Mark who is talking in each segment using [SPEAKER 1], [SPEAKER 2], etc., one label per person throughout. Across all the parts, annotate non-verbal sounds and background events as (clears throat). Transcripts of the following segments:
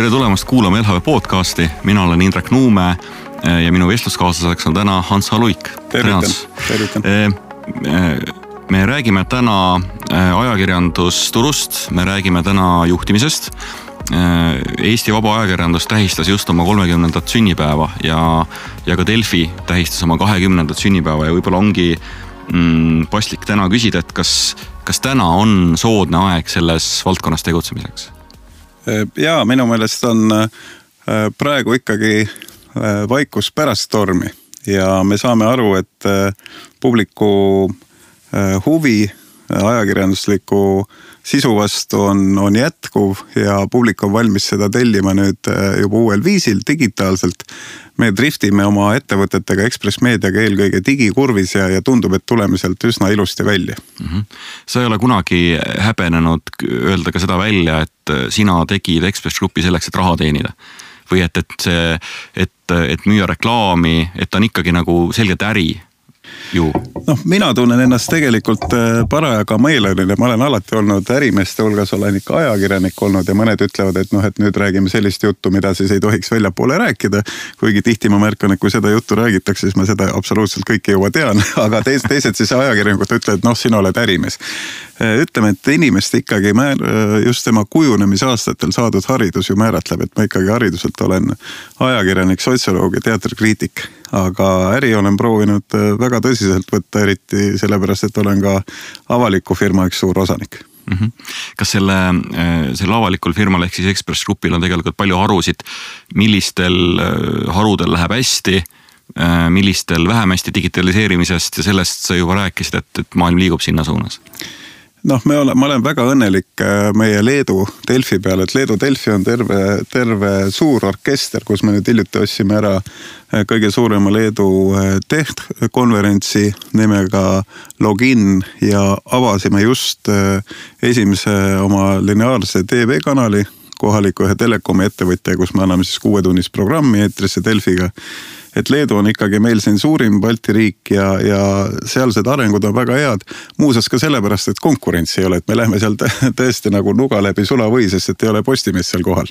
[SPEAKER 1] tere tulemast kuulama LHV podcasti, mina olen Indrek Nuume eh, ja minu vestluskaaslaseks on täna Hans Haluik.
[SPEAKER 2] tervitan, tervitan
[SPEAKER 1] eh, eh, me räägime täna ajakirjandusturust, me räägime täna juhtimisest. Eesti Vaba Ajakirjandus tähistas just oma kolmekümnendat sünnipäeva ja, ja ka Delfi tähistas oma kahekümnendat sünnipäeva ja võib-olla ongi mm, paslik täna küsida, et kas, kas täna on soodne aeg selles valdkonnas tegutsemiseks?
[SPEAKER 2] Äh, ja minu meelest on äh, praegu ikkagi äh, vaikus pärast stormi ja me saame aru, et publiku huvi ajakirjandusliku sisu vastu on, on jätkuv ja publik on valmis seda tellima nüüd juba uuel viisil, digitaalselt me driftime oma ettevõtetega Ekspress Meediaga eelkõige digikurvis ja, ja tundub, et tuleme sealt üsna ilusti välja mm.
[SPEAKER 1] -hmm. sa ei ole kunagi häbenenud öelda ka seda välja, et sina tegid Ekspress Grupi selleks, et raha teenida või et, et see, et, et müüa reklaami, et ta on ikkagi nagu selgelt äri ju?
[SPEAKER 2] noh, mina tunnen ennast tegelikult äh, parajaga meeleline, ma olen alati olnud ärimeeste hulgas, olen ikka ajakirjanik olnud ja mõned ütlevad, et noh, et nüüd räägime sellist juttu, mida siis ei tohiks väljapoole rääkida. kuigi tihti ma märkan, et kui seda juttu räägitakse, siis ma seda absoluutselt kõike juba tean, (laughs) aga teised, teised siis ajakirjanikud ütlevad, noh, sina oled ärimees. Äh, ütleme, et inimest ikkagi määr-, äh, just tema kujunemisaastatel saadud haridus ju määratleb, et ma ikkagi hariduselt olen ajakirjanik, sotsioloog ja teatrikriitik aga äri olen proovinud äh, väga tõsiselt võtta, eriti sellepärast, et olen ka avaliku firma üks suur osanik
[SPEAKER 1] mm. -hmm. kas selle, äh, sellel avalikul firmal ehk siis Ekspress Grupil on tegelikult palju harusid, millistel äh, harudel läheb hästi? millistel vähem hästi digitaliseerimisest ja sellest sa juba rääkisid, et, et maailm liigub sinna suunas
[SPEAKER 2] noh, me oleme, ma olen väga õnnelik äh, meie Leedu Delfi peale, et Leedu Delfi on terve, terve suur orkester, kus me nüüd hiljuti ostsime ära äh, kõige suurema Leedu äh, tehtkonverentsi nimega Login ja avasime just esimese oma lineaarse tv-kanali kohaliku ühe telekomi ettevõtja, kus me anname siis kuuetunnist programmi eetrisse Delfiga et Leedu on ikkagi meil siin suurim Balti riik ja, ja sealsed arengud on väga head. muuseas ka sellepärast, et konkurentsi ei ole, et me lähme seal tõesti nagu nuga läbi sulavõi, sest et ei ole Postimeest seal kohal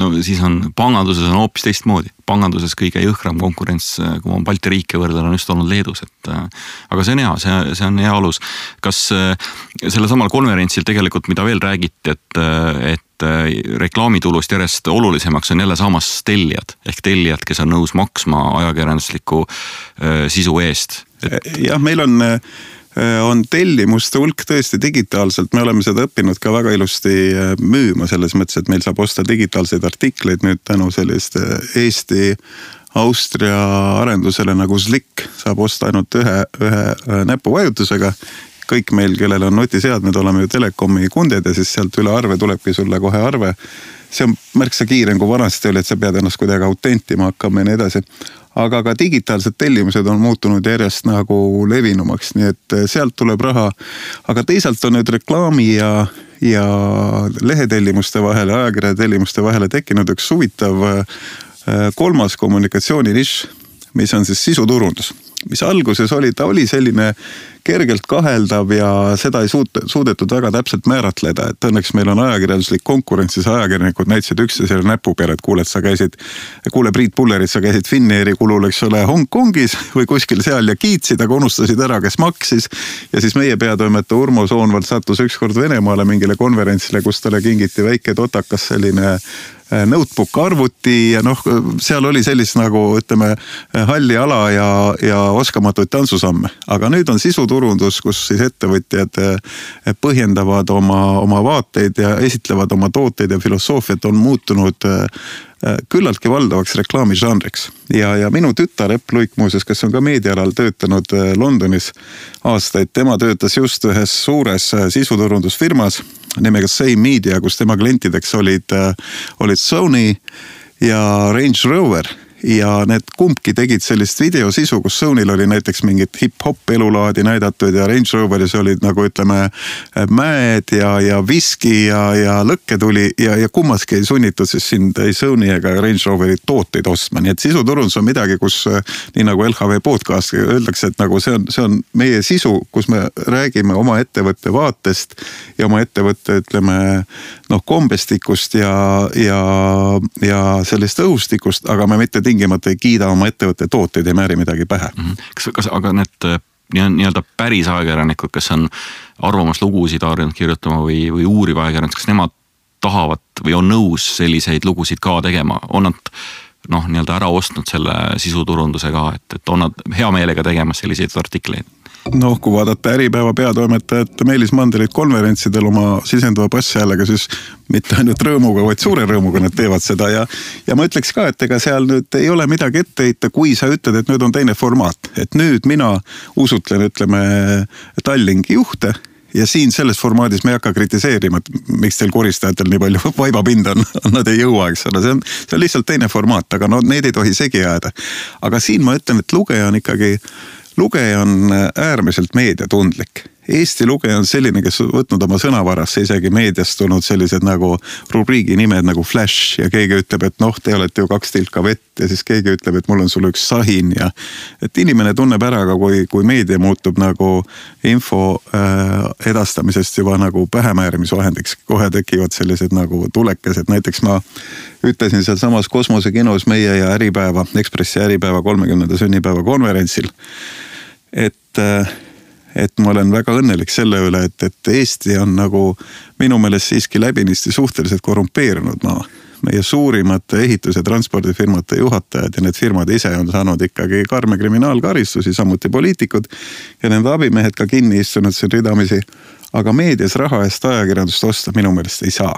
[SPEAKER 1] no siis on, panganduses on hoopis teistmoodi. panganduses kõige jõhkram konkurents, kui ma Balti riike võrdlen, on just olnud Leedus, et äh, aga see on hea, see, see on hea alus. kas äh, sellel samal konverentsil tegelikult, mida veel räägiti, et, äh, et reklaamitulust järjest olulisemaks on jälle saamas tellijad ehk tellijad, kes on nõus maksma ajakirjandusliku sisu eest
[SPEAKER 2] et.... jah, meil on on tellimuste hulk tõesti digitaalselt, me oleme seda õppinud ka väga ilusti müüma selles mõttes, et meil saab osta digitaalseid artikleid nüüd tänu selliste Eesti Austria arendusele nagu Slick saab osta ainult ühe, ühe näpuvajutusega. Kõik meil, kellel on nutiseadmed, oleme ju telekomi kunded ja siis sealt üle arve tulebki sulle kohe arve. see on märksa kiirem kui vanasti oli, et sa pead ennast kuidagi autentima hakkama ja nii edasi aga ka digitaalsed tellimused on muutunud järjest nagu levinumaks, nii et eh, sealt tuleb raha. aga teisalt on nüüd reklaami ja, ja lehetellimuste vahele, ajakirjatellimuste vahele tekkinud üks huvitav eh, kolmas kommunikatsiooninišš, mis on siis sisuturundus mis alguses oli, ta oli selline kergelt kaheldav ja seda ei suut-, suudetud väga täpselt määratleda, et õnneks meil on ajakirjanduslik konkurents, siis ajakirjanikud näitasid üksteisele näpu peale, et kuule, et sa käisid. kuule, Priit Pullerit, sa käisid Finnairi kulul, eks ole, Hongkongis või kuskil seal ja kiitsid, aga unustasid ära, kes maksis. ja siis meie peatoimetaja Urmo Soonvald sattus ükskord Venemaale mingile konverentsile, kus talle kingiti väike totakas selline Äh, notebook arvuti ja noh, seal oli sellist nagu ütleme halli ala ja, ja oskamatuid tantsusamme. aga nüüd on sisuturundus, kus siis ettevõtjad äh, põhjendavad oma, oma vaateid ja esitlevad oma tooteid ja filosoofiat on muutunud äh, küllaltki valdavaks reklaamižanriks. ja, ja minu tütar Epp Luik muuseas, kes on ka meediaalal töötanud Londonis aastaid, tema töötas just ühes suures sisuturundusfirmas nimega Same Media, kus tema klientideks olid, olid Sony ja Range Rover ja need kumbki tegid sellist videosisu, kus Sonyl oli näiteks mingit hip-hop elulaadi näidatud ja Range Roveris olid nagu ütleme mäed ja, ja viski ja, ja lõkketuli ja, ja kummaski ei sunnitud siis sind ei Sony ega Range Roveri tooteid ostma, nii et sisuturundus on midagi, kus nii nagu LHV podcast öeldakse, et nagu see on, see on meie sisu, kus me räägime oma ettevõtte vaatest ja oma ettevõtte ütleme noh, kombestikust ja, ja, ja sellest õhustikust, aga me mitte tingimata ei kiida oma ettevõtte tooteid, ei määri midagi pähe mm.
[SPEAKER 1] -hmm. kas, kas aga need äh, nii-öelda päris ajakirjanikud, kes on arvamuslugusid harjunud kirjutama või, või uuriv ajakirjandus, kas nemad tahavad või on nõus selliseid lugusid ka tegema, on nad noh, nii-öelda ära ostnud selle sisuturunduse ka, et, et on nad hea meelega tegemas selliseid artikleid?
[SPEAKER 2] Noh, kui vaadata Äripäeva peatoimetajat Meelis Mandelit konverentsidel oma sisenduva basshäälega, siis mitte ainult rõõmuga, vaid suure rõõmuga nad teevad seda ja. ja ma ütleks ka, et ega seal nüüd ei ole midagi ette heita, kui sa ütled, et nüüd on teine formaat, et nüüd mina usutlen, ütleme Tallinki juhte ja siin selles formaadis me ei hakka kritiseerima, et miks teil koristajatel nii palju (laughs) vaibapinda on, nad ei jõua, eks ole, see on, see on lihtsalt teine formaat, aga no need ei tohi segi ajada. aga siin ma ütlen, et lugeja on ikkagi lugeja on äärmiselt meediatundlik. Eesti lugeja on selline, kes võtnud oma sõnavarasse isegi meediast tulnud sellised nagu rubriigi nimed nagu Flash ja keegi ütleb, et noh, te olete ju kaks tilka vett ja siis keegi ütleb, et mul on sulle üks sahin ja. et inimene tunneb ära ka, kui, kui meedia muutub nagu info äh, edastamisest juba nagu pähemäärimisvahendiks, kohe tekivad sellised nagu tulekesed, näiteks ma ütlesin sealsamas Kosmosekinos meie ja Äripäeva, Ekspressi Äripäeva kolmekümnenda sünnipäeva konverentsil. et, et ma olen väga õnnelik selle üle, et, et Eesti on nagu minu meelest siiski läbinisti suhteliselt korrumpeerunud maa meie suurimate ehitus- ja transpordifirmade juhatajad ja need firmad ise on saanud ikkagi karme kriminaalkaristusi, samuti poliitikud. ja nende abimehed ka kinni istunud siin ridamisi. aga meedias raha eest ajakirjandust osta minu meelest ei saa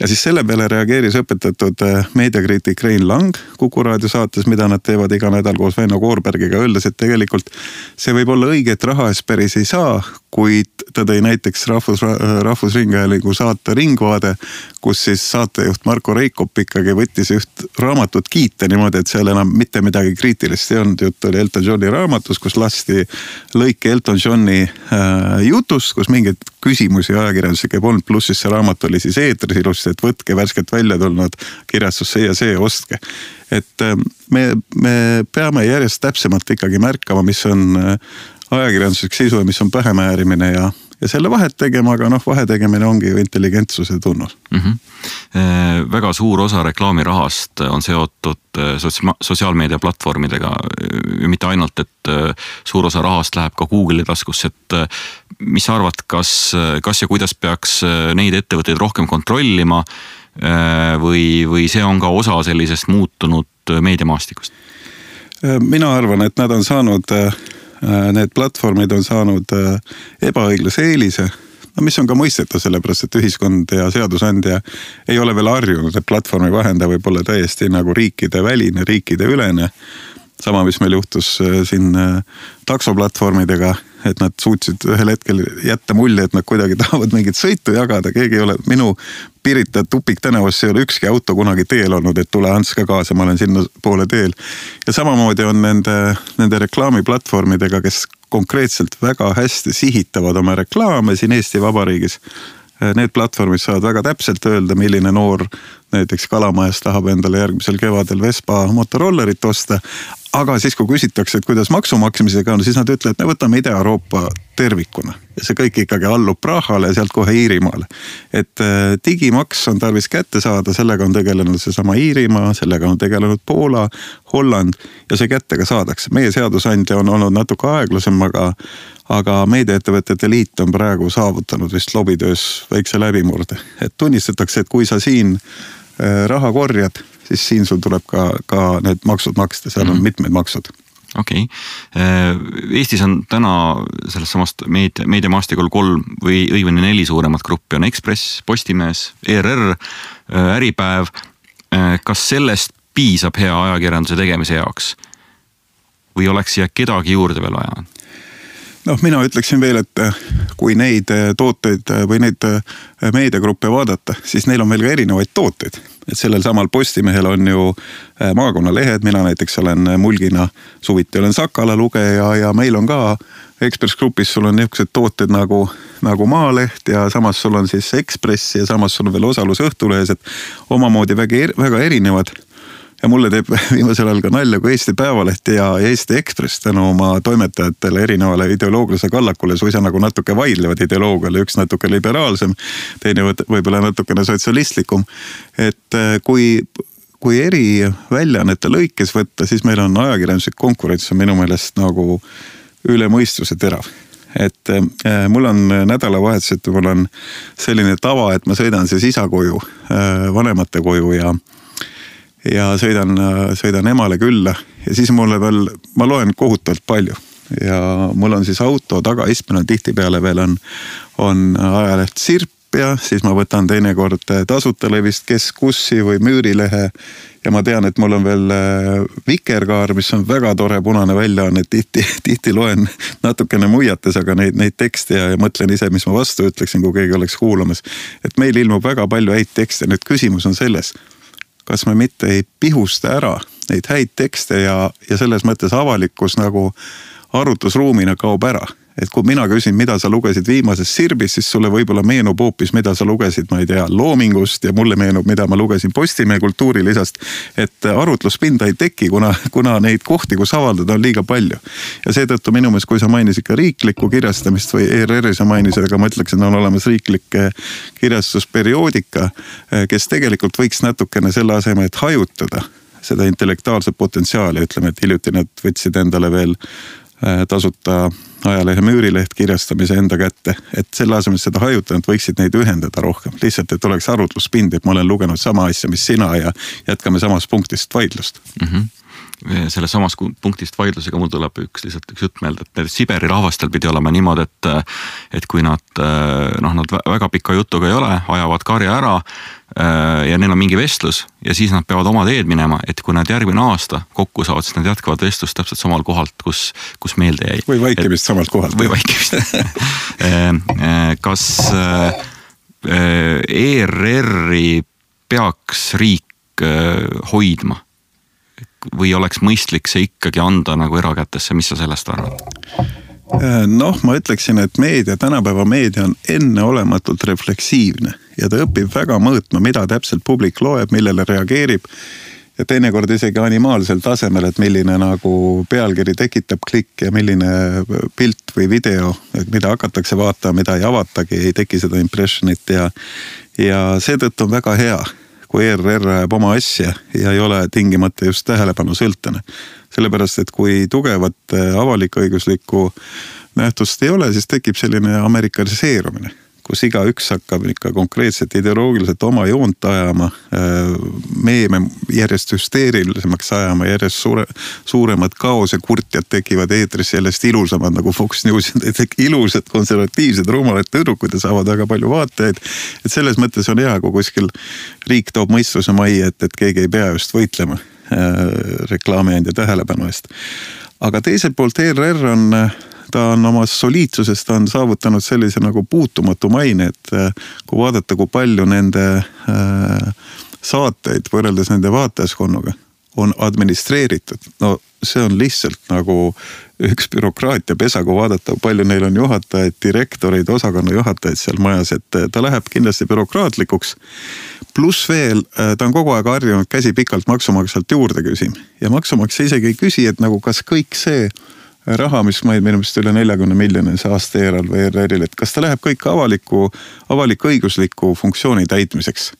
[SPEAKER 2] ja siis selle peale reageeris õpetatud äh, meediakriitik Rein Lang Kuku raadio saates, mida nad teevad iga nädal koos Väino Koorbergiga, öeldes, et tegelikult see võib olla õige, et raha eest päris ei saa, kuid ta tõi näiteks rahvus, Rahvusringhäälingu saate Ringvaade, kus siis saatejuht Marko Reikop ikkagi võttis üht raamatut kiita niimoodi, et seal enam mitte midagi kriitilist ei olnud, jutt oli Elton Johni raamatust, kus lasti lõike Elton Johni äh, jutust, kus mingeid küsimusi ajakirjandusega ei polnud, pluss siis see raamat oli siis eetris ilusti, et võtke värskelt välja tulnud kirjastus see ja see, ostke. Et äh, me, me peame järjest täpsemalt ikkagi märkama, mis on äh, ajakirjanduslik sisu ja mis on pähemäärimine ja, ja selle vahet tegema, aga noh, vahe tegemine ongi ju intelligentsuse tunnus mm. -hmm.
[SPEAKER 1] väga suur osa reklaamirahast on seotud äh, sotsiaalmeedia platvormidega. mitte ainult, et äh, suur osa rahast läheb ka Google'i taskusse, et mis sa arvad, kas, kas ja kuidas peaks neid ettevõtteid rohkem kontrollima? või, või see on ka osa sellisest muutunud meediamaastikust?
[SPEAKER 2] mina arvan, et nad on saanud Äh, need platvormid on saanud äh, ebaõiglase eelise no mis on ka mõistetav, sellepärast et ühiskond ja seadusandja ei ole veel harjunud, et platvormi vahendaja võib olla täiesti nagu riikideväline, riikideülene. sama, mis meil juhtus äh, siin taksoplatvormidega et nad suutsid ühel hetkel jätta mulje, et nad kuidagi (laughs) tahavad mingit sõitu jagada, keegi ei ole, minu Pirita tupiktänavas ei ole ükski auto kunagi teel olnud, et tule Ants ka kaasa, ma olen sinnapoole teel. ja samamoodi on nende, nende reklaamiplatvormidega, kes konkreetselt väga hästi sihitavad oma reklaame siin Eesti Vabariigis need platvormid saavad väga täpselt öelda, milline noor näiteks Kalamajas tahab endale järgmisel kevadel Vespa motorollerit osta aga siis, kui küsitakse, et kuidas maksu maksmisega on, siis nad ütlevad, me võtame Ida-Euroopa tervikuna. ja see kõik ikkagi allub Prahale ja sealt kohe Iirimaale. et äh, digimaks on tarvis kätte saada, sellega on tegelenud seesama Iirimaa, sellega on tegelenud Poola, Holland ja see kätte ka saadakse. meie seadusandja on olnud natuke aeglasem, aga, aga meediaettevõtete liit on praegu saavutanud vist lobitöös väikse läbimurde. et tunnistatakse, et kui sa siin raha korjad siis siin sul tuleb ka, ka need maksud maksta, seal on mm. mitmed maksud
[SPEAKER 1] okei okay., Eestis on täna sellest samast meedia, meediamaastikul kolm või õigemini neli suuremat gruppi on Ekspress, Postimees, ERR, Äripäev. kas sellest piisab hea ajakirjanduse tegemise jaoks? või oleks siia kedagi juurde veel vaja?
[SPEAKER 2] Noh, mina ütleksin veel, et äh, kui neid äh, tooteid äh, või neid meediagruppe vaadata, siis neil on veel ka erinevaid tooteid. et sellel samal Postimehel on ju maakonnalehed, mina näiteks olen mulgina suviti olen Sakala lugeja ja meil on ka Ekspress Grupis sul on niisugused tooted nagu, nagu Maaleht ja samas sul on siis Ekspress ja samas sul on veel osalus Õhtulehes, et omamoodi väga, väga erinevad ja mulle teeb (laughs) viimasel ajal ka nalja, kui Eesti Päevaleht ja Eesti Ekspress tänu oma toimetajatele erinevale ideoloogilisele kallakule suisa nagu natuke vaidlevad ideoloogiale, üks natuke liberaalsem, teine võib-olla natukene sotsialistlikum. et äh, kui, kui eri väljaannete lõikes võtta, siis meil on ajakirjanduslik konkurents on minu meelest nagu üle mõistuse terav et äh, mul on nädalavahetuseti, mul on selline tava, et ma sõidan siis isa koju äh,, vanemate koju ja ja sõidan, sõidan emale külla ja siis mulle veel, ma loen kohutavalt palju ja mul on siis auto tagaistmel on tihtipeale veel on, on ajaleht Sirp ja siis ma võtan teinekord tasuta levist Keskussi või Müürilehe. ja ma tean, et mul on veel äh, Vikerkaar, mis on väga tore punane väljaanne, tihti, tihti loen natukene muiates, aga neid, neid tekste ja, ja mõtlen ise, mis ma vastu ütleksin, kui keegi oleks kuulamas. et meil ilmub väga palju häid tekste, nüüd küsimus on selles kas me mitte ei pihusta ära neid häid tekste ja, ja selles mõttes avalikkus nagu arutlusruumina kaob ära et kui mina küsin, mida sa lugesid viimasest Sirbist, siis sulle võib-olla meenub hoopis, mida sa lugesid, ma ei tea, Loomingust ja mulle meenub, mida ma lugesin Postimehe kultuurilisast. et arutluspinda ei teki, kuna, kuna neid kohti, kus avaldada, on liiga palju. ja seetõttu minu meelest, kui sa mainisid ka riiklikku kirjastamist või ERR-i sa mainisid, aga ma ütleks, et on olemas riiklik kirjastusperioodika, kes tegelikult võiks natukene selle asemel, et hajutada seda intellektuaalset potentsiaali, ütleme, et hiljuti nad võtsid endale veel tasuta ajalehe Müürileht kirjastamise enda kätte. et selle asemel seda hajutada, nad võiksid neid ühendada rohkem, lihtsalt, et oleks arutluspind, et ma olen lugenud sama asja, mis sina ja jätkame samast punktist vaidlust mm.
[SPEAKER 1] -hmm selles samas punktist vaidlusega mul tuleb üks lihtsalt üks jutt meelde, et Siberi rahvastel pidi olema niimoodi, et. et kui nad noh, nad väga pika jutuga ei ole, ajavad karja ära ja neil on mingi vestlus ja siis nad peavad oma teed minema, et kui nad järgmine aasta kokku saavad, siis nad jätkavad vestlust täpselt samalt kohalt, kus, kus meelde jäi.
[SPEAKER 2] või vaikimist samalt kohalt.
[SPEAKER 1] või vaikimist (laughs) äh, äh, kas ERR-i peaks riik hoidma? või oleks mõistlik see ikkagi anda nagu erakätesse, mis sa sellest arvad?
[SPEAKER 2] Noh, ma ütleksin, et meedia, tänapäeva meedia on enneolematult refleksiivne ja ta õpib väga mõõtma, mida täpselt publik loeb, millele reageerib. ja teinekord isegi animaalsel tasemel, et milline nagu pealkiri tekitab klikk ja milline pilt või video, mida hakatakse vaatama, mida ei avatagi, ei teki seda impression'it ja. ja seetõttu on väga hea, kui ERR ajab oma asja ja ei ole tingimata just tähelepanu sõltlane. Sellepärast, et kui tugevat avalik-õiguslikku nähtust ei ole, siis tekib selline amerikaniseerumine kus igaüks hakkab ikka konkreetselt ideoloogiliselt oma joont ajama. Äh, meeme järjest hüsteerilisemaks ajama, järjest suure, suuremad kaosekurtjad tekivad eetris, järjest ilusamad nagu Fox News, (laughs) ilusad konservatiivsed rumalad tüdrukud ja saavad väga palju vaatajaid. et selles mõttes on hea, kui kuskil riik toob mõistuse majja, et, et keegi ei pea just võitlema äh, reklaamiandja tähelepanu eest. aga teiselt poolt ERR on äh, ta on oma soliidsusest on saavutanud sellise nagu puutumatu maine, et äh, kui vaadata, kui palju nende äh, saateid võrreldes nende vaatajaskonnaga on administreeritud, no see on lihtsalt nagu üks bürokraatiapesa, kui vaadata, palju neil on juhatajaid, direktoreid, osakonna juhatajaid seal majas, et äh, ta läheb kindlasti bürokraatlikuks. pluss veel, ta on kogu aeg harjunud käsi pikalt maksumaksjalt juurde küsima ja maksumaksja isegi ei küsi, et nagu kas kõik see raha, mis maid minu meelest üle neljakümne miljoni see aasta eelarve ERR-il, et kas ta läheb kõik avaliku, avalik-õigusliku funktsiooni täitmiseks.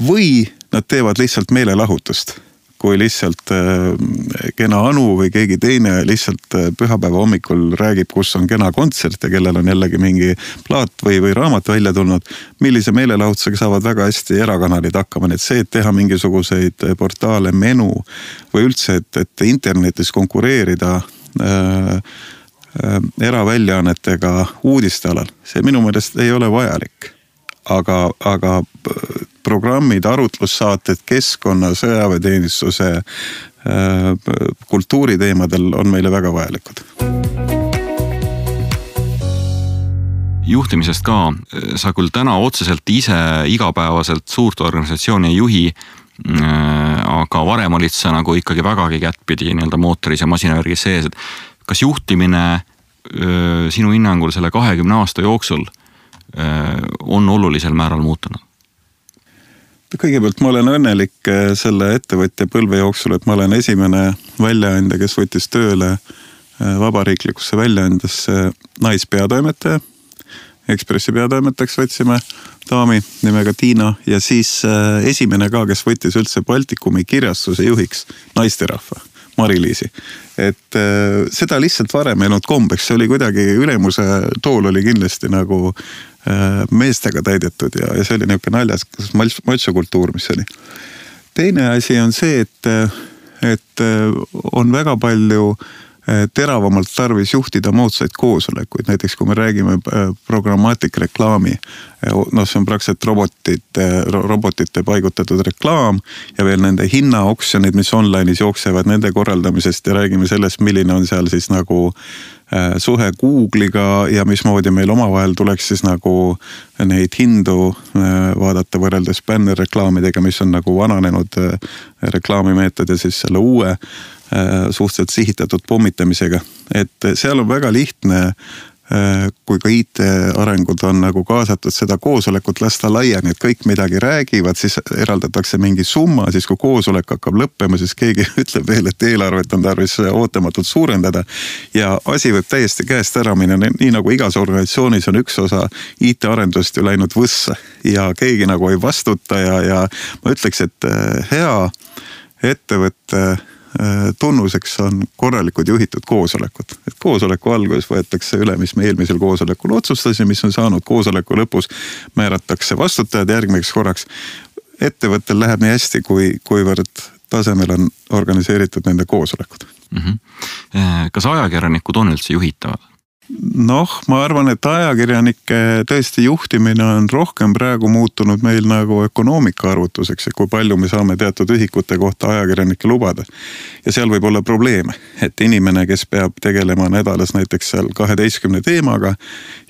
[SPEAKER 2] või nad teevad lihtsalt meelelahutust, kui lihtsalt äh, kena Anu või keegi teine lihtsalt äh, pühapäeva hommikul räägib, kus on kena kontsert ja kellel on jällegi mingi plaat või, või raamat välja tulnud. millise meelelahutusega saavad väga hästi erakanalid hakkama, nii et see, et teha mingisuguseid portaale, menu või üldse, et, et internetis konkureerida Äh, äh, eraväljaannetega uudiste alal, see minu meelest ei ole vajalik. Aga, aga äh, programmid, arutlussaated keskkonna, sõjaväeteenistuse, kultuuriteemadel on meile väga vajalikud.
[SPEAKER 1] Juhtimisest ka, sa küll täna otseselt ise igapäevaselt suurt organisatsiooni ei juhi aga varem olid sa nagu ikkagi vägagi kättpidi nii-öelda mootoris ja masinavärgis sees, et kas juhtimine sinu hinnangul selle kahekümne aasta jooksul on olulisel määral muutunud?
[SPEAKER 2] kõigepealt ma olen õnnelik selle ettevõtja põlve jooksul, et ma olen esimene väljaandja, kes võttis tööle vabariiklikusse väljaandesse naispeatoimetaja. Ekspressi peatoimetajaks võtsime daami nimega Tiina ja siis esimene ka, kes võttis üldse Baltikumi kirjastuse juhiks naisterahva Mari-Liisi. et äh, seda lihtsalt varem ei olnud kombeks, see oli kuidagi ülemuse tool oli kindlasti nagu äh, meestega täidetud ja, ja see oli nihuke naljas matšokultuur, mis oli. teine asi on see, et, et on väga palju äh, teravamalt tarvis juhtida moodsaid koosolekuid, näiteks kui me räägime programmatic reklaami. Noh, see on praktiliselt robotite, robotite paigutatud reklaam ja veel nende hinnaoksjonid, mis online'is jooksevad, nende korraldamisest ja räägime sellest, milline on seal siis nagu suhe Google'iga ja mismoodi meil omavahel tuleks siis nagu neid hindu vaadata võrreldes bännerreklaamidega, mis on nagu vananenud reklaamimeetod ja siis selle uue Äh, suhteliselt sihitatud pommitamisega. et seal on väga lihtne äh, kui ka IT-arengud on nagu kaasatud seda koosolekut lasta laiali, et kõik midagi räägivad, siis eraldatakse mingi summa, siis kui koosolek hakkab lõppema, siis keegi (laughs) ütleb veel, et eelarvet on tarvis ootamatult suurendada. ja asi võib täiesti käest ära minna, nii nagu igas organisatsioonis on üks osa IT-arendust ju läinud võssa ja keegi nagu ei vastuta ja, ja ma ütleks, et äh, hea ettevõtte Äh, tunnuseks on korralikud juhitud koosolekud. et koosoleku alguses võetakse üle, mis me eelmisel koosolekul otsustasime, mis on saanud, koosoleku lõpus määratakse vastutajad järgmiseks korraks. ettevõttel läheb nii hästi, kui, kuivõrd tasemel on organiseeritud nende koosolekud mm.
[SPEAKER 1] -hmm. kas ajakirjanikud on üldse juhitavad?
[SPEAKER 2] Noh, ma arvan, et ajakirjanike tõesti juhtimine on rohkem praegu muutunud meil nagu ökonoomika arvutuseks, et kui palju me saame teatud ühikute kohta ajakirjanikke lubada. ja seal võib olla probleeme, et inimene, kes peab tegelema nädalas näiteks seal kaheteistkümne teemaga,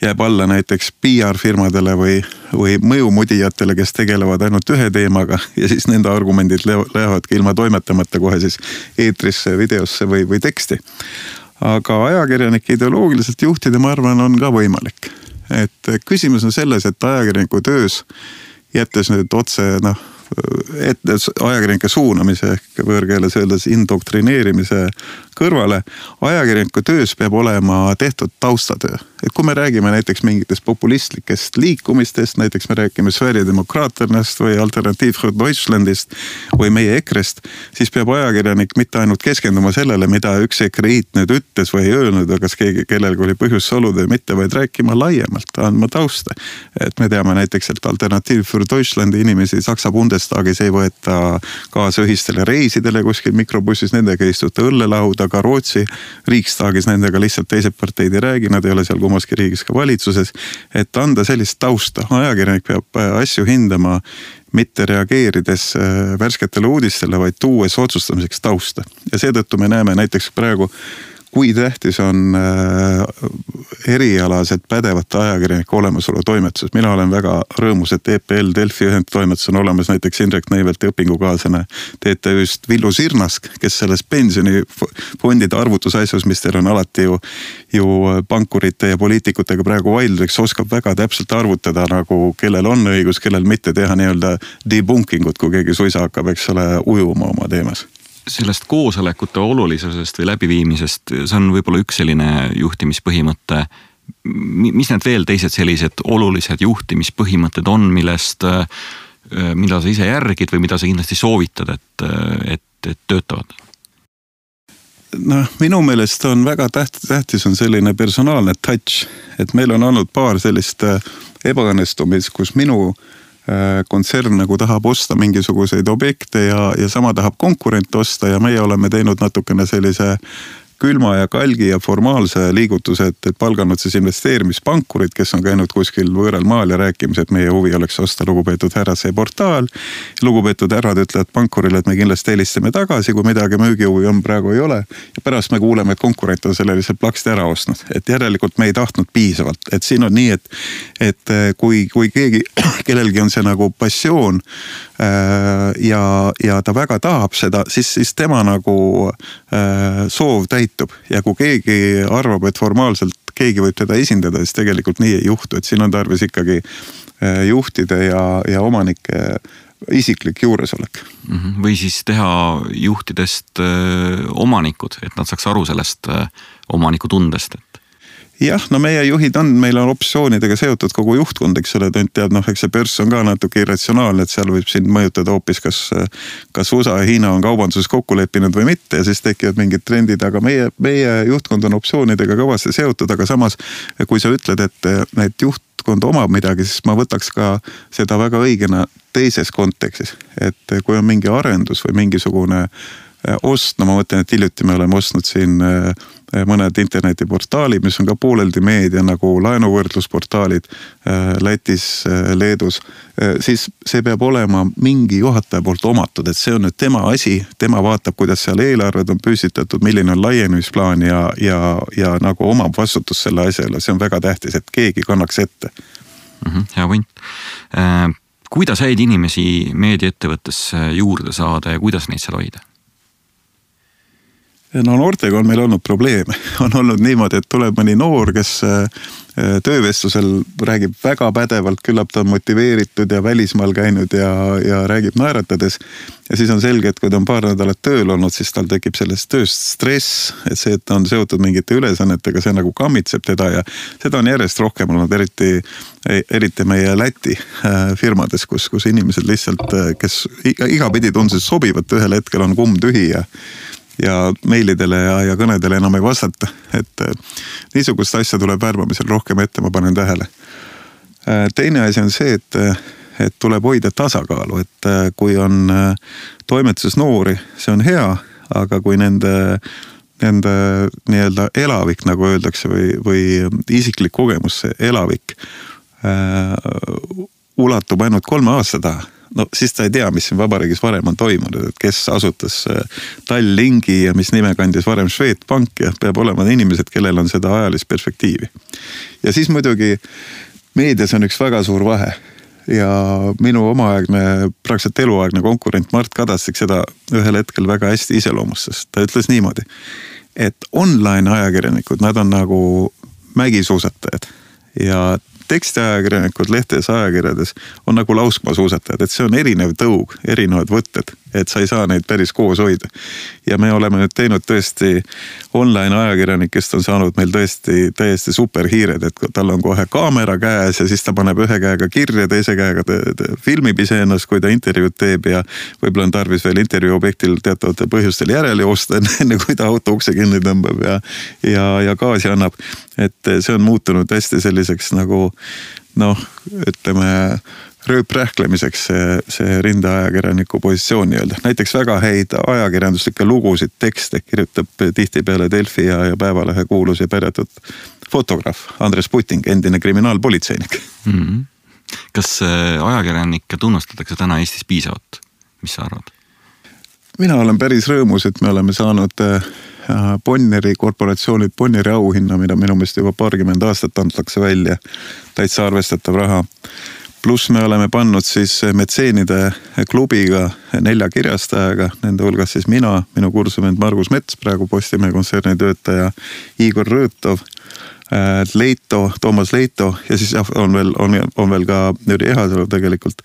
[SPEAKER 2] jääb alla näiteks PR-firmadele või, või mõjumudijatele, kes tegelevad ainult ühe teemaga ja siis nende argumendid lähevadki ilma toimetamata kohe siis eetrisse, videosse või, või teksti aga ajakirjanikke ideoloogiliselt juhtida, ma arvan, on ka võimalik. et küsimus on selles, et ajakirjaniku töös, jättes nüüd otse noh, ette ajakirjanike suunamise ehk võõrkeeles öeldes indoktrineerimise kõrvale. ajakirjaniku töös peab olema tehtud taustatöö, et kui me räägime näiteks mingitest populistlikest liikumistest, näiteks me räägime Sverigedemokraaternast või Alternatiiv für Deutschlandist või meie EKRE-st, siis peab ajakirjanik mitte ainult keskenduma sellele, mida üks ekreiit nüüd ütles või ei öelnud või kas keegi, kellelgi oli põhjust soluda või mitte, vaid rääkima laiemalt, andma tausta. et me teame näiteks, et Alternatiiv für Deutschlandi inimesi Saksa Bundestagis ei võeta kaasa ühistele reisidele kuskil mikrobussis, nendega ei istuta õllelauda ka Rootsi Riksdagis nendega lihtsalt teised parteid ei räägi, nad ei ole seal kummaski riigis ka valitsuses. et anda sellist tausta, ajakirjanik peab äh, asju hindama mitte reageerides äh, värsketele uudistele, vaid tuues otsustamiseks tausta ja seetõttu me näeme näiteks praegu kui tähtis on äh, erialased pädevate ajakirjanike olemasolu toimetuses. mina olen väga rõõmus, et EPL Delfi ühendtoimetus on olemas näiteks Indrek Neivelti õpingukaaslane TTÜ-st Villu Sirnask, kes selles pensionifondide arvutusasjus, mis teil on alati ju, ju pankurite ja poliitikutega praegu vaidluseks, oskab väga täpselt arvutada nagu kellel on õigus, kellel mitte teha nii-öelda debunking ut, kui keegi suisa hakkab, eks ole, ujuma oma teemas
[SPEAKER 1] sellest koosolekute olulisusest või läbiviimisest, see on võib-olla üks selline juhtimispõhimõte. mis need veel teised sellised olulised juhtimispõhimõtted on, millest, mida sa ise järgid või mida sa kindlasti soovitad, et, et, et töötavad?
[SPEAKER 2] noh, minu meelest on väga tähtis, tähtis on selline personaalne touch, et meil on olnud paar sellist ebaõnnestumist, kus minu äh, Äh, kontsern nagu tahab osta mingisuguseid objekte ja, ja sama tahab konkurent osta ja meie oleme teinud natukene sellise külma ja kalgi ja formaalse liigutuse, et, et palganud siis investeerimispankurid, kes on käinud kuskil võõral maal ja rääkimas, et meie huvi oleks osta lugupeetud härra see portaal. lugupeetud härrad ütlevad pankurile, et me kindlasti helistame tagasi, kui midagi müügihuvi on, praegu ei ole. ja pärast me kuuleme, et konkurent on selle lihtsalt plaksti ära ostnud, et järelikult me ei tahtnud piisavalt, et siin on nii, et, et kui, kui keegi, (clears throat) kellelgi on see nagu passioon ja, ja ta väga tahab seda, siis, siis tema nagu äh, soov täitub ja kui keegi arvab, et formaalselt keegi võib teda esindada, siis tegelikult nii ei juhtu, et siin on tarvis ikkagi äh, juhtide ja, ja omanike isiklik juuresolek.
[SPEAKER 1] -hmm. või siis teha juhtidest omanikud, et nad saaks aru sellest öö, omaniku tundest, et
[SPEAKER 2] jah, no meie juhid on, meil on optsioonidega seotud kogu juhtkond, eks ole, tont teab, noh, eks see börs on ka natuke irratsionaalne, et seal võib sind mõjutada hoopis, kas, kas USA ja Hiina on kaubanduses kokku leppinud või mitte ja siis tekivad mingid trendid, aga meie, meie juhtkond on optsioonidega kõvasti seotud, aga samas kui sa ütled, et, et juhtkond omab midagi, siis ma võtaks ka seda väga õigena teises kontekstis, et kui on mingi arendus või mingisugune ost, no ma mõtlen, et hiljuti me oleme ostnud siin äh, mõned internetiportaalid, mis on ka pooleldi meedia nagu laenuvõrdlusportaalid eh, Lätis, Leedus. siis see peab olema mingi juhataja poolt omatud, et see on nüüd tema asi, tema vaatab, kuidas seal eelarved on püstitatud, milline on laienemisplaan ja, ja, ja nagu omab vastutust selle asja üle, see on väga tähtis, et keegi kannaks ette
[SPEAKER 1] mm. -hmm, hea point äh, kuidas häid inimesi meediaettevõttesse juurde saada ja kuidas neid seal hoida?
[SPEAKER 2] No noortega on meil olnud probleeme, (laughs) on olnud niimoodi, et tuleb mõni noor, kes äh, töövestlusel räägib väga pädevalt, küllap ta on motiveeritud ja välismaal käinud ja, ja räägib naeratades. ja siis on selge, et kui ta on paar nädalat tööl olnud, siis tal tekib sellest tööst stress, et see, et ta on seotud mingite ülesannetega, see nagu kammitseb teda ja seda on järjest rohkem olnud, eriti, eriti meie Läti äh, firmades, kus, kus inimesed lihtsalt, äh, kes igapidi tundsid sobivat, ühel hetkel on kumm tühi ja ja meilidele ja, ja kõnedele enam ei vastata. et äh, niisugust asja tuleb värbamisel rohkem ette, ma panen tähele. Äh, teine asi on see, et, äh, et tuleb hoida tasakaalu, et kui on toimetuses noori, see on hea, aga kui nende nende nii-öelda elavik, nagu öeldakse, või, või isiklik kogemus, see elavik äh, ulatub ainult kolme aasta taha no siis ta ei tea, mis siin vabariigis varem on toimunud, et kes asutas äh, Tallinki ja mis nime kandis varem Swedbank ja peab olema inimesed, kellel on seda ajalist perspektiivi. ja siis muidugi meedias on üks väga suur vahe ja minu omaaegne, praktiliselt eluaegne konkurent Mart Kadastik seda ühel hetkel väga hästi iseloomustas, ta ütles niimoodi, et online ajakirjanikud, nad on nagu mägisuusatajad ja tekstiajakirjanikud lehtedes ajakirjades on nagu laskmasuusatajad, et see on erinev tõug, erinevad võtted, et sa ei saa neid päris koos hoida. ja me oleme nüüd teinud tõesti online ajakirjanikest on saanud meil tõesti täiesti superhiired, et tal on kohe kaamera käes ja siis ta paneb ühe käega kirja, teise käega ta, ta filmib iseennast, kui ta intervjuud teeb ja võib-olla on tarvis veel intervjuu objektil teatavatel põhjustel järele joosta, (laughs) enne kui ta auto ukse kinni tõmbab ja, ja, ja gaasi annab. et see on muutunud hästi selliseks nagu noh, ütleme rööprähklemiseks see, see rindeajakirjaniku positsioon nii-öelda. näiteks väga häid ajakirjanduslikke lugusid, tekste kirjutab tihtipeale Delfi ja, ja Päevalehe kuulus ja pärjatud fotograaf Andres Puting, endine kriminaalpolitseinik mm. -hmm.
[SPEAKER 1] kas äh, ajakirjanikke tunnustatakse täna Eestis piisavalt, mis sa arvad?
[SPEAKER 2] mina olen päris rõõmus, et me oleme saanud äh, Bonnieri korporatsioonilt Bonnieri auhinna, mida minu meelest juba paarkümmend aastat antakse välja. täitsa arvestatav raha. Pluss me oleme pannud siis metseenide klubiga nelja kirjastajaga, nende hulgas siis mina, minu kursuvend Margus Mets, praegu Postimehe kontserni töötaja, Igor Rõõtov äh, Leito, Toomas Leito ja siis jah, on veel, on, on veel ka Jüri Ehasalu tegelikult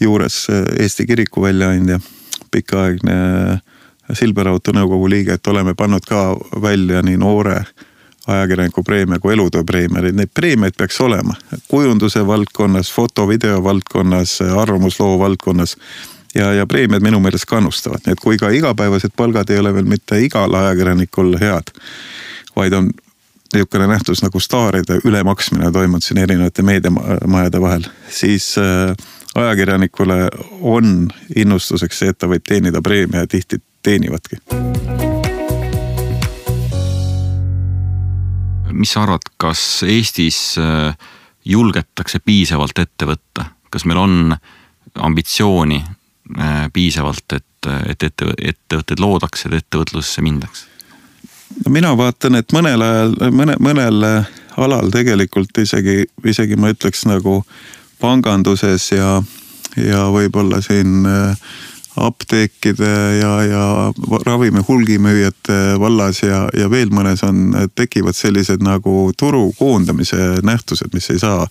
[SPEAKER 2] juures äh, Eesti kiriku väljaandja, pikaaegne Silberauto nõukogu liige, et oleme pannud ka välja nii noore ajakirjaniku preemia kui elutööpreemia, neid preemiaid peaks olema kujunduse valdkonnas, foto-video valdkonnas, arvamusloo valdkonnas. ja, ja preemiad minu meelest kannustavad, nii et kui ka igapäevased palgad ei ole veel mitte igal ajakirjanikul head, vaid on niisugune nähtus nagu staaride ülemaksmine toimunud siin erinevate meediamajade vahel, siis äh, ajakirjanikule on innustuseks see, et ta võib teenida preemia ja tihti teenivadki.
[SPEAKER 1] Mis sa arvad, kas Eestis äh, julgetakse piisavalt ette võtta, kas meil on ambitsiooni äh, piisavalt, et, et ette, ettevõtteid loodaks, et ettevõtlusesse mindaks?
[SPEAKER 2] no mina vaatan, et mõnel ajal, mõne, mõnel alal tegelikult isegi, isegi ma ütleks nagu panganduses ja, ja võib-olla siin äh, apteekide ja, ja ravimi hulgimüüjate vallas ja, ja veel mõnes on, tekivad sellised nagu turu koondamise nähtused, mis ei saa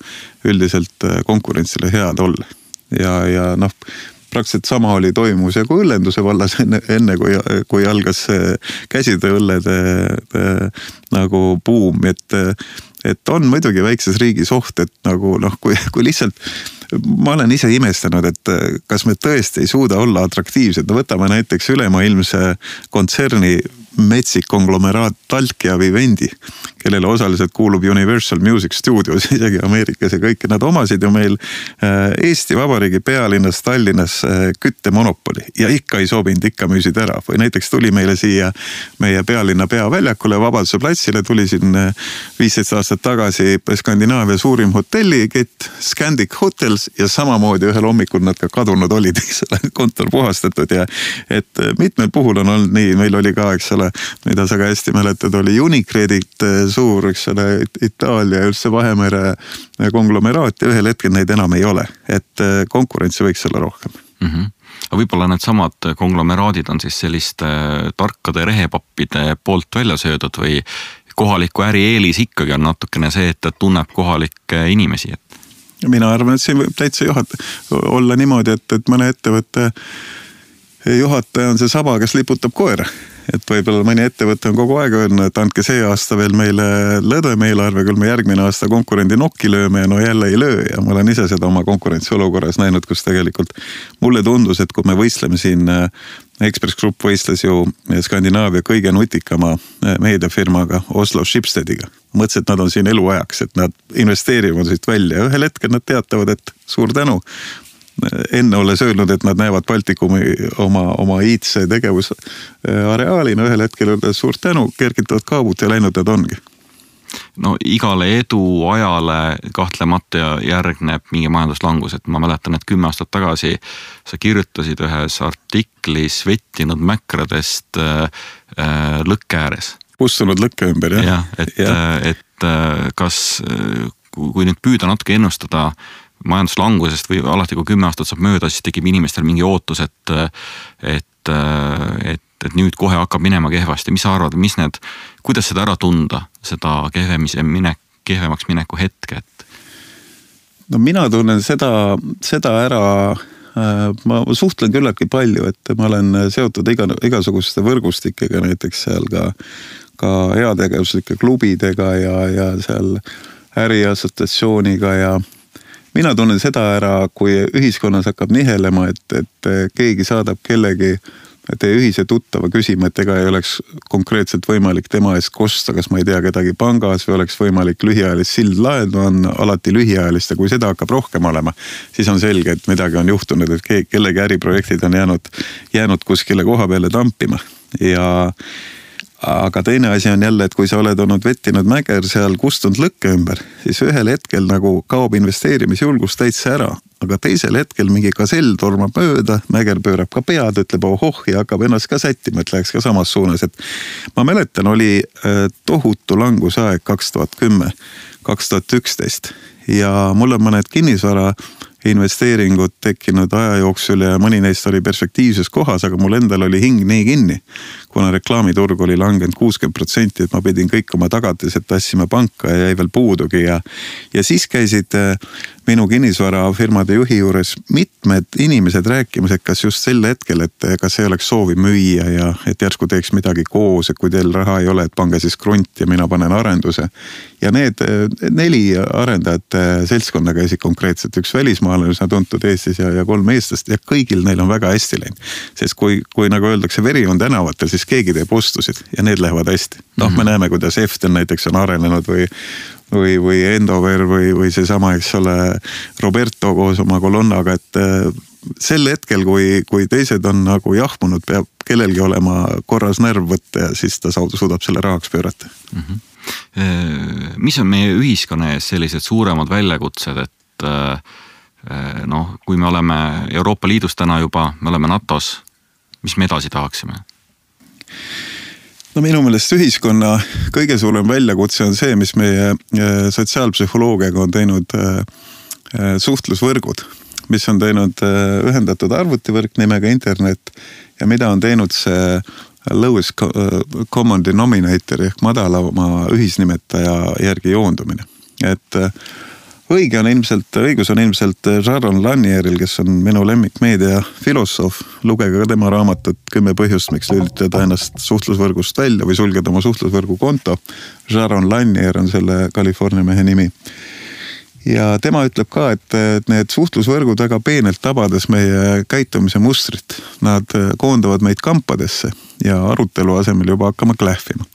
[SPEAKER 2] üldiselt äh, konkurentsile head olla. ja, ja noh, praktiliselt sama oli toimus ja kui õllenduse vallas (laughs) enne, enne kui, kui algas käsitööõllede äh, nagu buum, et et on muidugi väikses riigis oht, et nagu noh, kui, kui lihtsalt ma olen ise imestanud, et kas me tõesti ei suuda olla atraktiivsed, no võtame näiteks ülemaailmse kontserni metsik konglomeraat Talk ja Vivendi, kellele osaliselt kuulub Universal Music Studios (laughs) isegi Ameerikas ja kõike, nad omasid ju meil äh, Eesti Vabariigi pealinnas Tallinnas äh, küttemonopoli. Ja ikka ei sobinud, ikka müüsid ära. Või näiteks tuli meile siia meie pealinna peaväljakule, Vabaduse platsile tuli siin äh, viisteist aastat tagasi Skandinaavia suurim hotellikett Scandic Hotels ja samamoodi ühel hommikul nad ka kadunud olid, eks ole, (laughs) kontor puhastatud ja et mitmel puhul on olnud nii, meil oli ka, eks ole ole, mida sa ka hästi mäletad, oli Unicredit eh, suur, eks ole, Itaalia ja üldse Vahemere eh, konglomeraat ja ühel hetkel neid enam ei ole, et eh, konkurentsi võiks olla rohkem mm.
[SPEAKER 1] -hmm aga võib-olla needsamad konglomeraadid on siis selliste tarkade rehepappide poolt välja söödud või kohaliku äri eelis ikkagi on natukene see, et ta tunneb kohalikke inimesi, et.
[SPEAKER 2] mina arvan, et siin võib täitsa juhat-, olla niimoodi, et, et mõne ettevõtte juhataja on see saba, kes liputab koera et võib-olla mõni ettevõte on kogu aeg öelnud, et andke see aasta veel meile lõdvem eelarve, küll me järgmine aasta konkurendi nokki lööme ja no jälle ei löö. Ja ma olen ise seda oma konkurentsiolukorras näinud, kus tegelikult mulle tundus, et kui me võistleme siin Ekspress Grupp võistles ju Skandinaavia kõige nutikama meediafirmaga Oslo Schibstediga. mõtlesin, et nad on siin eluajaks, et nad investeerivad siit välja, ühel hetkel nad teatavad, et suur tänu, enne olles öelnud, et nad näevad Baltikumi oma, oma iidse tegevusareaalina, ühel hetkel öeldes suurt tänu, kergitavad kaabut ja läinud nad ongi
[SPEAKER 1] no igale eduajale kahtlemata järgneb mingi majanduslangus, et ma mäletan, et kümme aastat tagasi sa kirjutasid ühes artiklis vettinud mäkradest äh, äh lõkke ääres.
[SPEAKER 2] kustunud lõkke ümber jah?
[SPEAKER 1] jah, et ja., et äh, kas, äh, kui nüüd püüda natuke ennustada majanduslangusest või alati, kui kümme aastat saab mööda, siis tekib inimestel mingi ootus, et, et, et, et nüüd kohe hakkab minema kehvasti, mis sa arvad, mis need, kuidas seda ära tunda, seda kehvemise minek, kehvemaks mineku hetke, et?
[SPEAKER 2] no mina tunnen seda, seda ära äh, ma suhtlen küllaltki palju, et ma olen seotud iga, igasuguste võrgustikega, näiteks seal ka, ka heategevuslike klubidega ja, ja seal äriassotsiatsiooniga ja mina tunnen seda ära, kui ühiskonnas hakkab nihelema, et, et keegi saadab kellegi teie ühise tuttava küsima, et ega ei oleks konkreetselt võimalik tema eest kosta, kas ma ei tea kedagi pangas või oleks võimalik lühiajalist sildlaenu on alati lühiajalist ja kui seda hakkab rohkem olema, siis on selge, et midagi on juhtunud, et keegi, kellegi äriprojektid on jäänud, jäänud kuskile koha peale tampima. Ja aga teine asi on jälle, et kui sa oled olnud vettinud mäger seal kustunud lõkke ümber, siis ühel hetkel nagu kaob investeerimisjulgus täitsa ära. aga teisel hetkel mingi gasell tormab mööda, mäger pöörab ka pead, ütleb ohoh ja hakkab ennast ka sättima, et läheks ka samas suunas, et. ma mäletan, oli äh, tohutu langusaeg kaks tuhat kümme, kaks tuhat üksteist ja mul on mõned kinnisvara investeeringud tekkinud aja jooksul ja mõni neist oli perspektiivses kohas, aga mul endal oli hing nii kinni. kuna reklaamiturg oli langenud kuuskümmend protsenti, et ma pidin kõik oma tagatised tassima panka ja jäi veel puudugi ja. ja siis käisid äh, minu kinnisvarafirmade juhi juures mitmed inimesed rääkimas, et kas just sel hetkel, et kas ei oleks soovi müüa ja et järsku teeks midagi koos, et kui teil raha ei ole, et pange siis krunt ja mina panen arenduse. ja need neli arendajate seltskonna käisid konkreetselt, üks välismaalane üsna tuntud Eestis ja, ja kolm eestlast ja kõigil neil on väga hästi läinud. sest kui, kui nagu öeldakse, veri on tänavatel, siis keegi teeb ostusid ja need lähevad hästi. noh, me mhm. näeme, kuidas Eften näiteks on arenenud või või, või Endover või, või seesama, eks ole, Roberto koos oma kolonnaga, et äh, sel hetkel, kui, kui teised on nagu jahmunud, peab kellelgi olema korras närv võtta ja siis ta suudab selle rahaks pöörata mm.
[SPEAKER 1] -hmm mis on meie ühiskonna ees sellised suuremad väljakutsed, et noh, kui me oleme Euroopa Liidus täna juba, me oleme NATO-s, mis me edasi tahaksime?
[SPEAKER 2] no minu meelest ühiskonna kõige suurem väljakutse on see, mis meie äh, sotsiaalpsühholoogiaga on teinud äh, suhtlusvõrgud, mis on teinud ühendatud arvutivõrk nimega internet ja mida on teinud see lowest common denominator ehk madalama ühisnimetaja järgi joondumine. et õige on ilmselt, õigus on ilmselt Jaron Lanieril, kes on minu lemmikmeedia filosoof. lugege ka tema raamatut Kümme põhjust, miks lülitada ennast suhtlusvõrgust välja või sulgeda oma suhtlusvõrgu konto. Jaron Lanier on selle California mehe nimi. ja tema ütleb ka, et need suhtlusvõrgud väga peenelt tabades meie käitumise mustrit. Nad koondavad meid kampadesse ja arutelu asemel juba hakkama klähvima.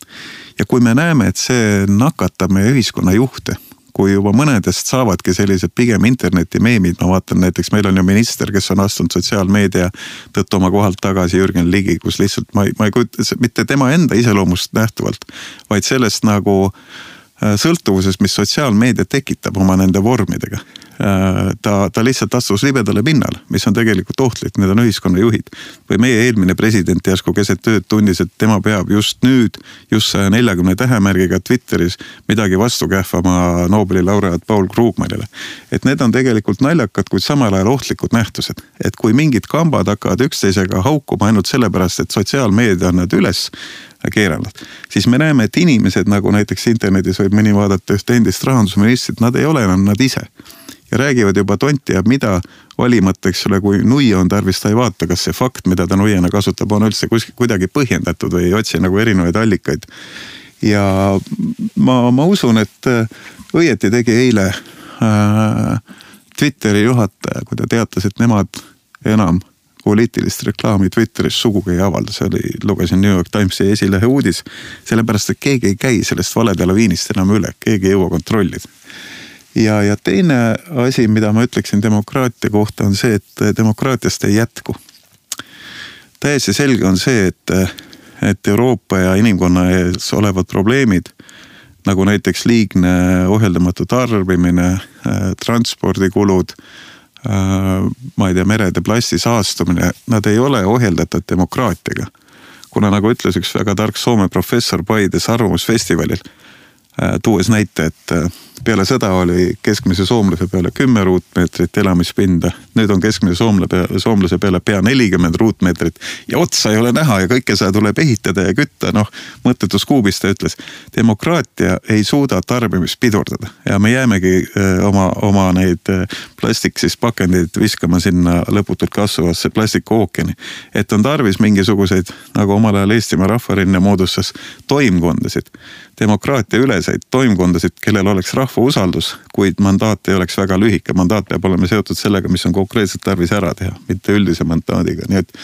[SPEAKER 2] ja kui me näeme, et see nakatab meie ühiskonna juhte kui juba mõnedest saavadki sellised pigem internetimeemid, ma vaatan näiteks meil on ju minister, kes on astunud sotsiaalmeedia tõttu oma kohalt tagasi, Jürgen Ligi, kus lihtsalt ma ei, ma ei kujuta, mitte tema enda iseloomust nähtuvalt, vaid sellest nagu äh, sõltuvusest, mis sotsiaalmeedia tekitab oma nende vormidega ta, ta lihtsalt astus libedale pinnale, mis on tegelikult ohtlik, need on ühiskonna juhid. või meie eelmine president järsku keset ööd tundis, et tema peab just nüüd, just saja neljakümne tähemärgiga Twitteris midagi vastu kähvama Nobeli laureaat Paul Krugmanile. et need on tegelikult naljakad, kuid samal ajal ohtlikud nähtused. et kui mingid kambad hakkavad üksteisega haukuma ainult sellepärast, et sotsiaalmeedia on nad üles keeranud, siis me näeme, et inimesed nagu näiteks internetis võib mõni vaadata ühte endist rahandusministrit, nad ei ole enam nad ise ja räägivad juba tonti ja mida valimata, eks ole, kui nuia on tarvis, ta ei vaata, kas see fakt, mida ta nuiana kasutab, on üldse kuskil kuidagi põhjendatud või ei otsi nagu erinevaid allikaid. ja ma, ma usun, et äh, õieti tegi eile äh, Twitteri juhataja, kui ta teatas, et nemad enam poliitilist reklaami Twitteris sugugi ei avalda, see oli, lugesin New York Timesi esilehe uudis. sellepärast, et keegi ei käi sellest valede laviinist enam üle, keegi ei jõua kontrollida ja, ja teine asi, mida ma ütleksin demokraatia kohta, on see, et demokraatiast ei jätku. täiesti selge on see, et, et Euroopa ja inimkonna ees olevad probleemid nagu näiteks liigne ohjeldamatu tarbimine, transpordikulud, ma ei tea, merede plasti saastumine, nad ei ole ohjeldatud demokraatiaga. kuna nagu ütles üks väga tark Soome professor Paides Arvamusfestivalil, tuues näite, et peale sõda oli keskmise soomlase peale kümme ruutmeetrit elamispinda. nüüd on keskmise soomle pea, soomlase peale pea nelikümmend ruutmeetrit ja otsa ei ole näha ja kõike seda tuleb ehitada ja kütta, noh. mõttetus kuubis ta ütles, demokraatia ei suuda tarbimist pidurdada ja me jäämegi öö, oma, oma neid plastik siis pakendeid viskama sinna lõputult kasvavasse plastikookeani. et on tarvis mingisuguseid, nagu omal ajal Eestimaa Rahvarinne moodustas toimkondasid, demokraatia üleseid toimkondasid, kellel oleks rahva usaldus, kuid mandaat ei oleks väga lühike, mandaat peab olema seotud sellega, mis on konkreetselt tarvis ära teha, mitte üldise mandaadiga, nii et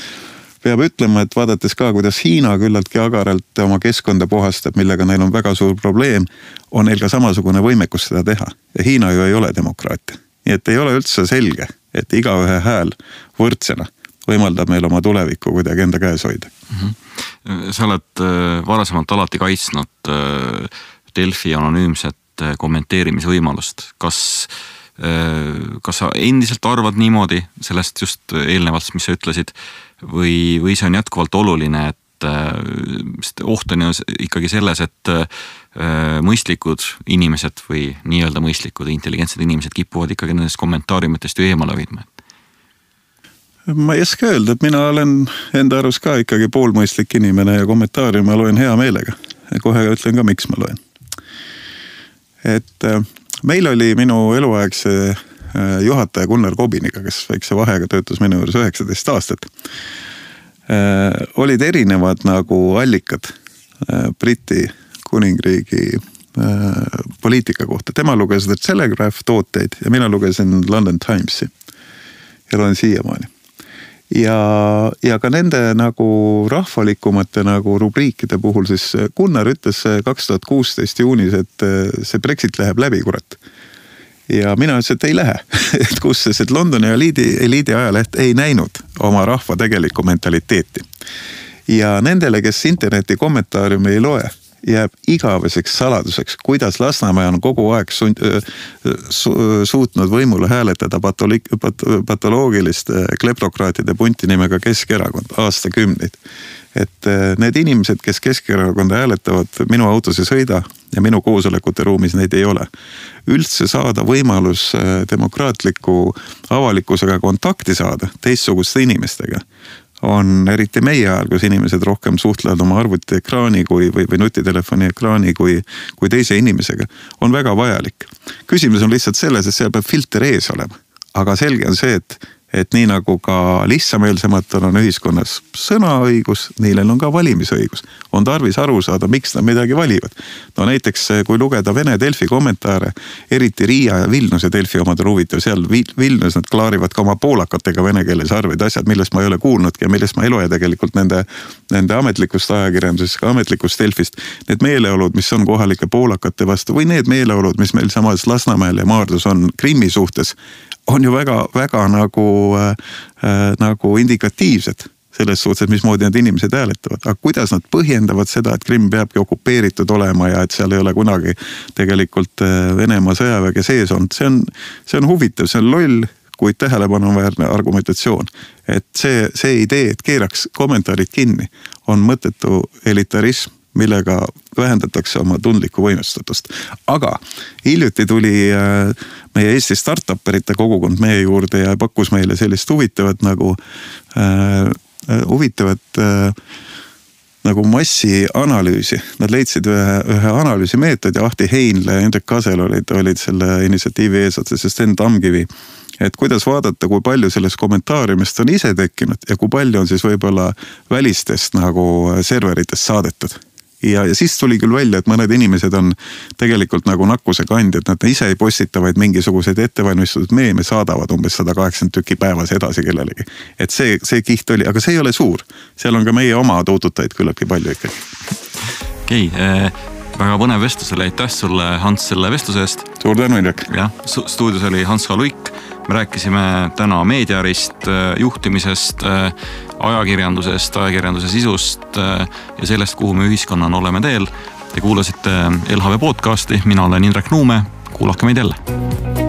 [SPEAKER 2] peab ütlema, et vaadates ka, kuidas Hiina küllaltki agaralt oma keskkonda puhastab, millega neil on väga suur probleem, on neil ka samasugune võimekus seda teha ja Hiina ju ei ole demokraatia. nii et ei ole üldse selge, et igaühe hääl võrdsena võimaldab meil oma tulevikku kuidagi enda käes hoida mm.
[SPEAKER 1] -hmm. sa oled äh, varasemalt alati kaitsnud äh, Delfi anonüümset Äh, kommenteerimisvõimalust, kas, äh, kas sa endiselt arvad niimoodi sellest just eelnevalt, mis sa ütlesid? Või, või see on jätkuvalt oluline, et äh, sest oht on ju ikkagi selles, et mõistlikud inimesed või nii-öelda mõistlikud intelligentsed inimesed kipuvad ikkagi nendest kommentaariumitest ju eemale hoidma
[SPEAKER 2] ma ei oska öelda, et mina olen enda arust ka ikkagi poolmõistlik inimene ja kommentaare ma loen hea meelega. kohe ütlen ka, miks ma loen et äh, meil oli minu eluaegse äh, juhataja Gunnar Kobiniga, kes väikse vahega töötas minu juures üheksateist aastat. Äh, olid erinevad nagu allikad Briti kuningriigi poliitika kohta, tema luges The Telegraph tooteid ja mina lugesin London Timesi. ja loen siiamaani ja, ja ka nende nagu rahvalikumate nagu rubriikide puhul siis Gunnar ütles kaks tuhat kuusteist juunis, et eh, see Brexit läheb läbi, kurat. ja mina ütlesin, et ei lähe (laughs) et kus, sest et Londoni eliidi, eliidi ajaleht ei näinud oma rahva tegelikku mentaliteeti. ja nendele, kes interneti kommentaariumi ei loe jääb igaveseks saladuseks, kuidas Lasnamäe on kogu aeg sund, su, suutnud võimule hääletada patoli-, pat, patoloogilist kleptokraatide punti nimega Keskerakond aastakümneid. et need inimesed, kes Keskerakonda hääletavad, minu autos ei sõida ja minu koosolekute ruumis neid ei ole. üldse saada võimalus demokraatliku avalikkusega kontakti saada teistsuguste inimestega on eriti meie ajal, kus inimesed rohkem suhtlevad oma arvutiekraani kui, või, või nutitelefoni ekraani kui, kui teise inimesega, on väga vajalik. küsimus on lihtsalt selles, et seal peab filter ees olema. aga selge on see, et et nii nagu ka lihtsameelsematel on ühiskonnas sõnaõigus, neil on ka valimisõigus. on tarvis aru saada, miks nad midagi valivad. no näiteks kui lugeda Vene Delfi kommentaare, eriti Riia ja Vilniuse Delfi omad on huvitav, seal Vilnius nad klaarivad ka oma poolakatega vene keeles arveid, asjad, millest ma ei ole kuulnudki ja millest ma ei loe tegelikult nende, nende ametlikust ajakirjandusest, ka ametlikust Delfist. Need meeleolud, mis on kohalike poolakate vastu või need meeleolud, mis meil samas Lasnamäel ja Maardus on Krimmi suhtes on ju väga-väga nagu äh,, nagu indikatiivsed selles suhtes, et mismoodi need inimesed hääletavad, aga kuidas nad põhjendavad seda, et Krimm peabki okupeeritud olema ja et seal ei ole kunagi tegelikult äh, Venemaa sõjaväge sees olnud, see on, see on huvitav, see on loll kuid tähelepanuväärne argumentatsioon. et see, see idee, et keeraks kommentaarid kinni, on mõttetu elitarism millega vähendatakse oma tundlikku võimestatust. aga hiljuti tuli äh, meie Eesti startup erite kogukond meie juurde ja pakkus meile sellist huvitavat nagu äh,, huvitavat äh, nagu massianalüüsi. Nad leidsid ühe, ühe analüüsimeetodi, Ahti Heinla ja Hendrik Kasel olid, olid selle initsiatiivi eesotsas ja Sten Tamkivi et kuidas vaadata, kui palju sellest kommentaariumist on ise tekkinud ja kui palju on siis võib-olla välistest nagu serveritest saadetud ja, ja siis tuli küll välja, et mõned inimesed on tegelikult nagu nakkuse kandjad, nad ise ei postita, vaid mingisuguseid ettevalmistatud meeme saadavad umbes sada kaheksakümmend tükki päevas edasi kellelegi. et see, see kiht oli, aga see ei ole suur, seal on ka meie oma tuututajaid küllaltki palju ikkagi.
[SPEAKER 1] okei okay, äh väga põnev vestlus oli, aitäh sulle, Hans, selle vestluse eest.
[SPEAKER 2] suur tänu, Indrek.
[SPEAKER 1] jah, stuudios oli Hans H. Luik. Me rääkisime täna meediarist, äh, juhtimisest, äh, ajakirjandusest, ajakirjanduse sisust äh, ja sellest, kuhu me ühiskonnana oleme teel. Te kuulasite LHV podcasti, mina olen Indrek Nuume, kuulake meid jälle